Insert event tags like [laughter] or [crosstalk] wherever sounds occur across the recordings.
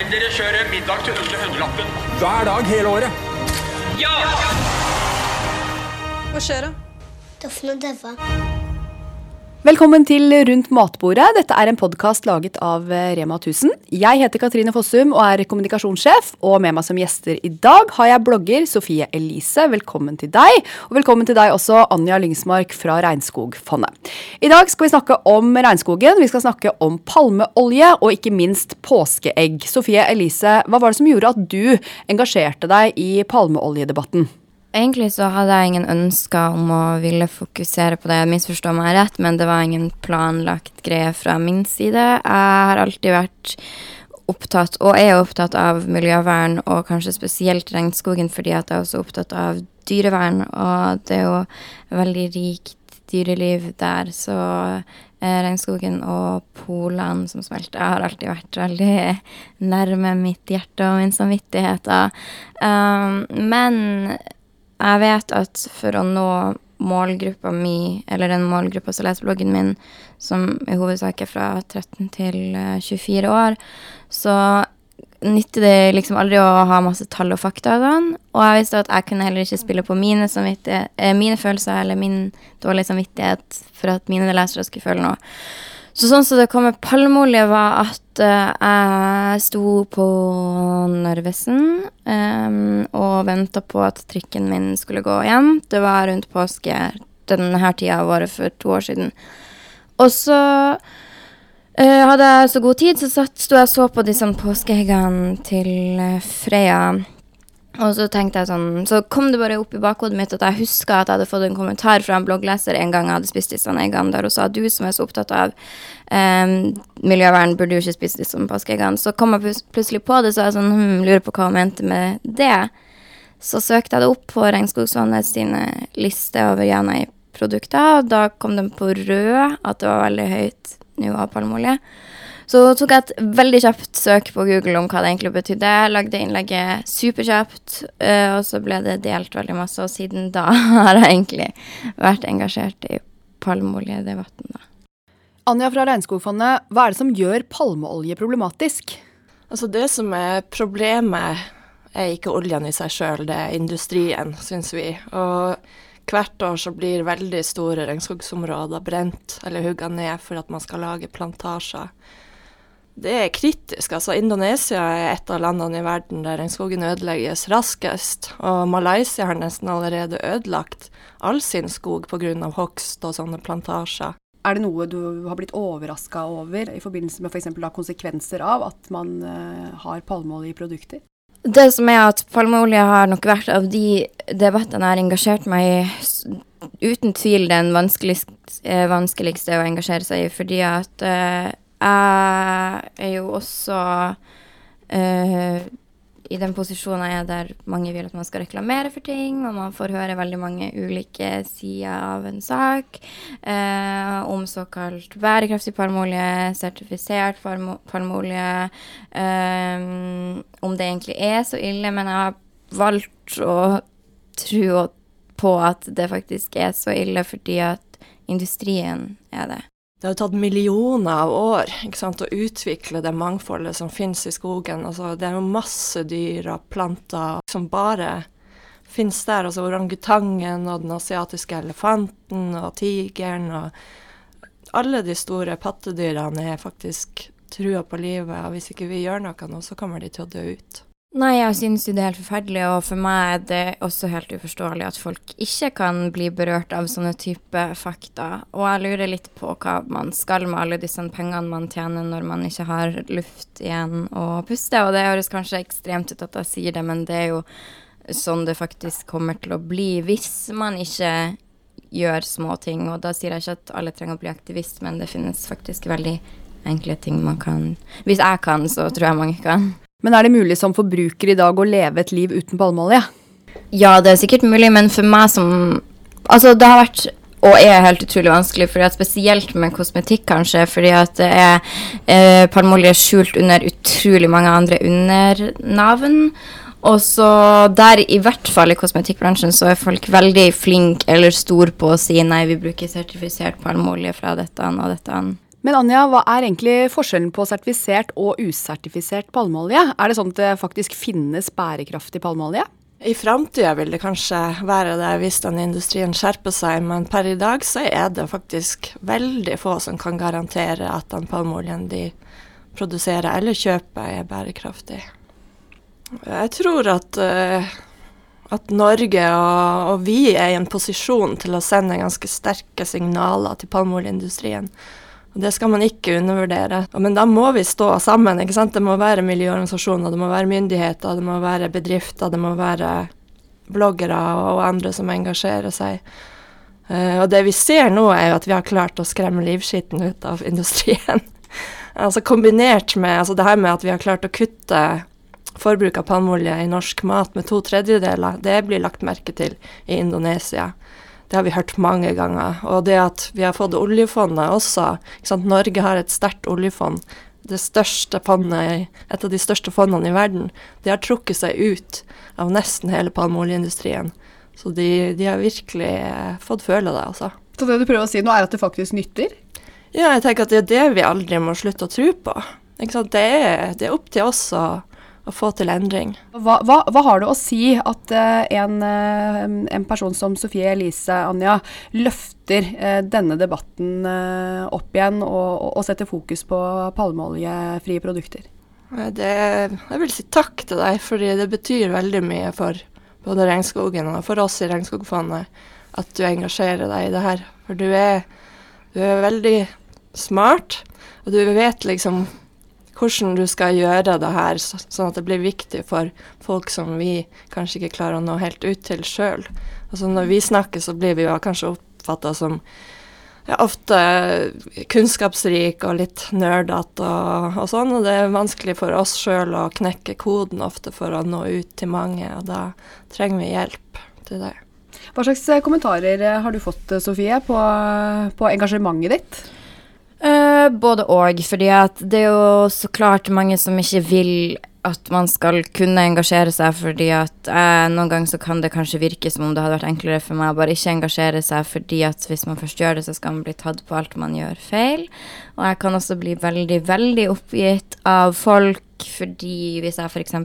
Dere kjører middag til under hundrelappen. Hver dag hele året. Ja! Hva skjer da? Doffen og Døva. Velkommen til Rundt matbordet. Dette er en podkast laget av Rema 1000. Jeg heter Katrine Fossum og er kommunikasjonssjef. Og med meg som gjester i dag har jeg blogger Sofie Elise. Velkommen til deg. Og velkommen til deg også, Anja Lyngsmark fra Regnskogfondet. I dag skal vi snakke om regnskogen. Vi skal snakke om palmeolje og ikke minst påskeegg. Sofie Elise, hva var det som gjorde at du engasjerte deg i palmeoljedebatten? Egentlig så hadde jeg ingen ønsker om å ville fokusere på det, misforstå meg rett, men det var ingen planlagt greie fra min side. Jeg har alltid vært opptatt, og er opptatt av miljøvern, og kanskje spesielt regnskogen, fordi at jeg er også opptatt av dyrevern, og det er jo veldig rikt dyreliv der, så eh, regnskogen og polene som smelter, har alltid vært veldig nærme mitt hjerte og min samvittighet. Um, men jeg vet at for å nå målgruppa mi, eller den målgruppa som leser bloggen min, som i hovedsak er fra 13 til 24 eh, år, så nytter det liksom aldri å ha masse tall og fakta og sånn. Og jeg visste at jeg kunne heller ikke spille på mine, eh, mine følelser eller min dårlige samvittighet for at mine lesere skulle føle noe. Så sånn som det kom med palmeolje, var at uh, jeg sto på Narvesen um, og venta på at trikken min skulle gå hjem. Det var rundt påske denne tida av året for to år siden. Og så uh, hadde jeg så god tid, så sto jeg og så på disse påskeeggene til Freya. Og så tenkte jeg sånn, så kom det bare opp i bakhodet mitt at jeg huska at jeg hadde fått en kommentar fra en bloggleser en gang jeg hadde spist disse eggene der, og sa du som er så opptatt av um, miljøvern, burde jo ikke spise disse påskeeggene. Så kom jeg plutselig på det, så jeg sånn, hm, lurer på hva hun mente med det. Så søkte jeg det opp på Regnskogsfondet sine lister over Janei-produkter, og da kom den på rød, at det var veldig høyt nivå av palmeolje. Så tok jeg et veldig kjapt søk på Google om hva det egentlig betydde. Lagde innlegget superkjapt, uh, og så ble det delt veldig masse. Og siden da [laughs] har jeg egentlig vært engasjert i palmeoljedebatten, da. Anja fra Regnskogfondet, hva er det som gjør palmeolje problematisk? Altså Det som er problemet, er ikke oljen i seg sjøl, det er industrien, syns vi. Og hvert år så blir veldig store regnskogsområder brent eller hugga ned for at man skal lage plantasjer. Det er kritisk. altså Indonesia er et av landene i verden der regnskogen ødelegges raskest. Og Malaysia har nesten allerede ødelagt all sin skog pga. hogst og sånne plantasjer. Er det noe du har blitt overraska over i forbindelse med f.eks. For konsekvenser av at man uh, har palmeolje i produkter? Det som er at palmeolje har nok vært av de debattene jeg har engasjert meg i, uten tvil den vanskeligste, eh, vanskeligste å engasjere seg i, fordi at uh, jeg er jo også uh, i den posisjonen jeg er der mange vil at man skal reklamere for ting, og man får høre veldig mange ulike sider av en sak. eh, om såkalt bærekraftig palmeolje, sertifisert palmeolje. eh, om det egentlig er så ille, men jeg har valgt å tro på at det faktisk er så ille fordi at industrien er det. Det har jo tatt millioner av år sant, å utvikle det mangfoldet som finnes i skogen. Altså, det er jo masse dyr og planter som bare finnes der. Altså orangutangen og den asiatiske elefanten og tigeren og alle de store pattedyrene er faktisk trua på livet. Og hvis ikke vi gjør noe nå, så kommer de til å dø ut. Nei, jeg synes jo det er helt forferdelig, og for meg er det også helt uforståelig at folk ikke kan bli berørt av sånne type fakta. Og jeg lurer litt på hva man skal med alle disse pengene man tjener når man ikke har luft igjen å puste. Og det høres kanskje ekstremt ut at jeg sier det, men det er jo sånn det faktisk kommer til å bli hvis man ikke gjør små ting. Og da sier jeg ikke at alle trenger å bli aktivist, men det finnes faktisk veldig enkle ting man kan Hvis jeg kan, så tror jeg mange kan. Men er det mulig som forbruker i dag å leve et liv uten palmeolje? Ja, det er sikkert mulig, men for meg som Altså, det har vært og er helt utrolig vanskelig, fordi at spesielt med kosmetikk, kanskje, fordi at det er eh, palmeolje skjult under utrolig mange andre undernavn. Og så der, i hvert fall i kosmetikkbransjen, så er folk veldig flinke eller store på å si nei, vi bruker sertifisert palmeolje fra dette og dette. Men Anja, hva er egentlig forskjellen på sertifisert og usertifisert palmeolje? Er det sånn at det faktisk finnes bærekraftig palmeolje? I framtida vil det kanskje være det hvis den industrien skjerper seg, men per i dag så er det faktisk veldig få som kan garantere at den palmeoljen de produserer eller kjøper, er bærekraftig. Jeg tror at, uh, at Norge og, og, vi er i en posisjon til å sende ganske sterke signaler til palmeoljeindustrien og Det skal man ikke undervurdere. Men da må vi stå sammen. ikke sant? Det må være miljøorganisasjoner, det må være myndigheter, det må være bedrifter, det må være bloggere og andre som engasjerer seg. Uh, og det vi ser nå, er jo at vi har klart å skremme livskitten ut av industrien. [laughs] altså Kombinert med altså det her med at vi har klart å kutte forbruk av palmeolje i norsk mat med to tredjedeler, det blir lagt merke til i Indonesia. Det har vi hørt mange ganger. Og det at vi har fått oljefondet også. Norge har et sterkt oljefond. Det største fondet, et av de største fondene i verden. De har trukket seg ut av nesten hele palmeoljeindustrien. Så de, de, har virkelig eh, fått føle det, altså. Så det du prøver å si nå, er at det faktisk nytter? Ja, jeg tenker at det er det vi aldri må slutte å tro på. Det er, det er opp til oss å å få til endring. Hva, hva, hva har det å si at uh, en, uh, en, person som Sofie Elise Anja løfter uh, denne debatten opp igjen og, og, setter fokus på palmeoljefrie produkter? Det, jeg vil si takk til deg, fordi det betyr veldig mye for både regnskogen og for oss i Regnskogfondet at du engasjerer deg i det her. For du er, du er veldig smart, og du vet liksom hvordan du skal gjøre det her, sånn at det blir viktig for folk som vi kanskje ikke klarer å nå helt ut til sjøl. Altså når vi snakker, så blir vi jo kanskje oppfatta som ja, ofte kunnskapsrik og litt nerdete og, og, sånn, og det er vanskelig for oss sjøl å knekke koden ofte for å nå ut til mange, og da trenger vi hjelp til det. Hva slags kommentarer har du fått, Sofie, på, på engasjementet ditt? Uh, både og. fordi at det er jo så klart mange som ikke vil at man skal kunne engasjere seg, fordi at eh, noen ganger så kan det kanskje virke som om det hadde vært enklere for meg å bare ikke engasjere seg, fordi at hvis man først gjør det, så skal man bli tatt på alt man gjør feil. Og jeg kan også bli veldig, veldig oppgitt av folk fordi hvis jeg f.eks.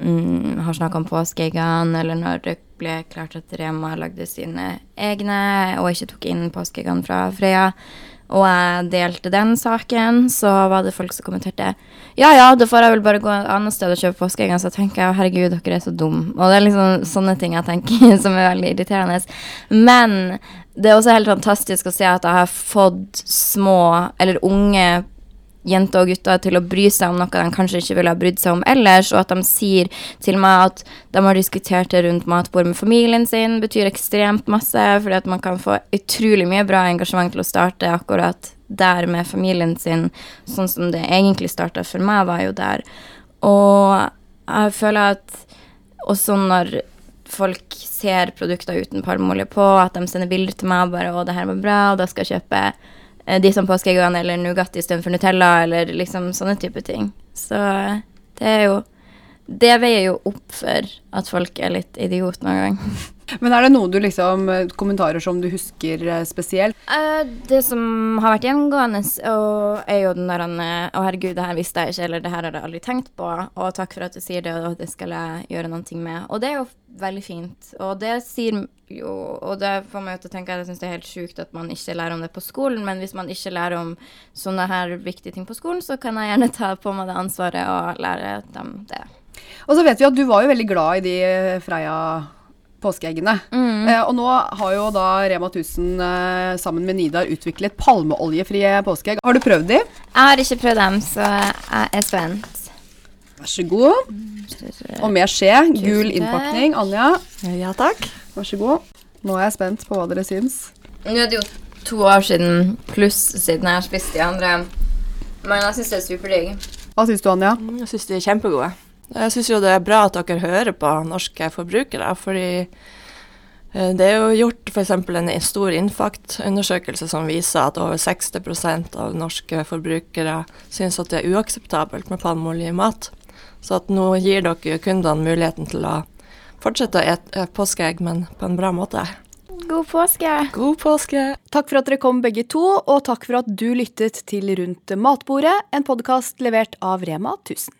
Mm, har snakka om påskeeggene, eller når det ble klart at Rema lagde sine egne og ikke tok inn påskeeggene fra Freya, og jeg delte den saken, så var det folk som kommenterte Ja ja, da får jeg vel bare gå et annet sted og kjøpe påskeegg. Så tenker jeg herregud, dere er så dumme. Og det er liksom sånne ting jeg tenker [laughs] som er veldig irriterende. Men det er også helt fantastisk å se at jeg har fått små, eller unge jenter og gutter til å bry seg om noe de kanskje ikke ville ha brydd seg om ellers, og at de sier til meg at de har diskutert det rundt matbord med familien sin, betyr ekstremt masse, fordi at man kan få utrolig mye bra engasjement til å starte akkurat der med familien sin, sånn som det egentlig starta for meg, var jo der. Og jeg føler at også når folk ser produkter uten palmeolje på, at de sender bilder til meg bare 'Å, det her var bra', og da skal jeg kjøpe de som påskeeggene eller Nugatti istedenfor Nutella, eller liksom sånne type ting. Så det er jo Det veier jo opp for at folk er litt idiot noen gang. [laughs] Men er det noen du liksom, eh, kommentarer som du husker eh, spesielt? Uh, det som har vært gjengående, er jo den der Å, herregud, det her visste jeg ikke, eller det her har jeg aldri tenkt på, og takk for at du sier det, og det skal jeg gjøre noe med. Og det er jo veldig fint. Og det sier jo Og det får meg til å tenke at jeg syns det er helt sjukt at man ikke lærer om det på skolen, men hvis man ikke lærer om sånne her viktige ting på skolen, så kan jeg gjerne ta på meg det ansvaret og lære dem det. Og så vet vi at du var jo veldig glad i de Freia påskeeggene. Mm. Eh, og nå har jo da Rema 1000 eh, sammen med Nidar utviklet palmeoljefrie påskeegg. Har du prøvd de? Jeg har ikke prøvd dem, så jeg er spent. Vær så god. Og med skje. Gul innpakning. Anja. Ja takk. Vær så god. Nå er jeg spent på hva dere syns. Nå er det jo to år siden pluss siden jeg har spist de andre. Men jeg syns det er superdigg. Hva syns du, Anja? Jeg syns de er kjempegode. Jeg syns jo det er bra at dere hører på norske forbrukere, fordi eh, det er jo gjort f.eks. en stor Infact-undersøkelse som viser at over 60% av norske forbrukere syns at det er uakseptabelt med palmeolje i mat. Så at nå gir dere kundene muligheten til å fortsette å ete påskeegg, men på en bra måte. God påske! God påske! Takk for at dere kom begge to, og takk for at du lyttet til Rundt matbordet, en podkast levert av Rema 1000.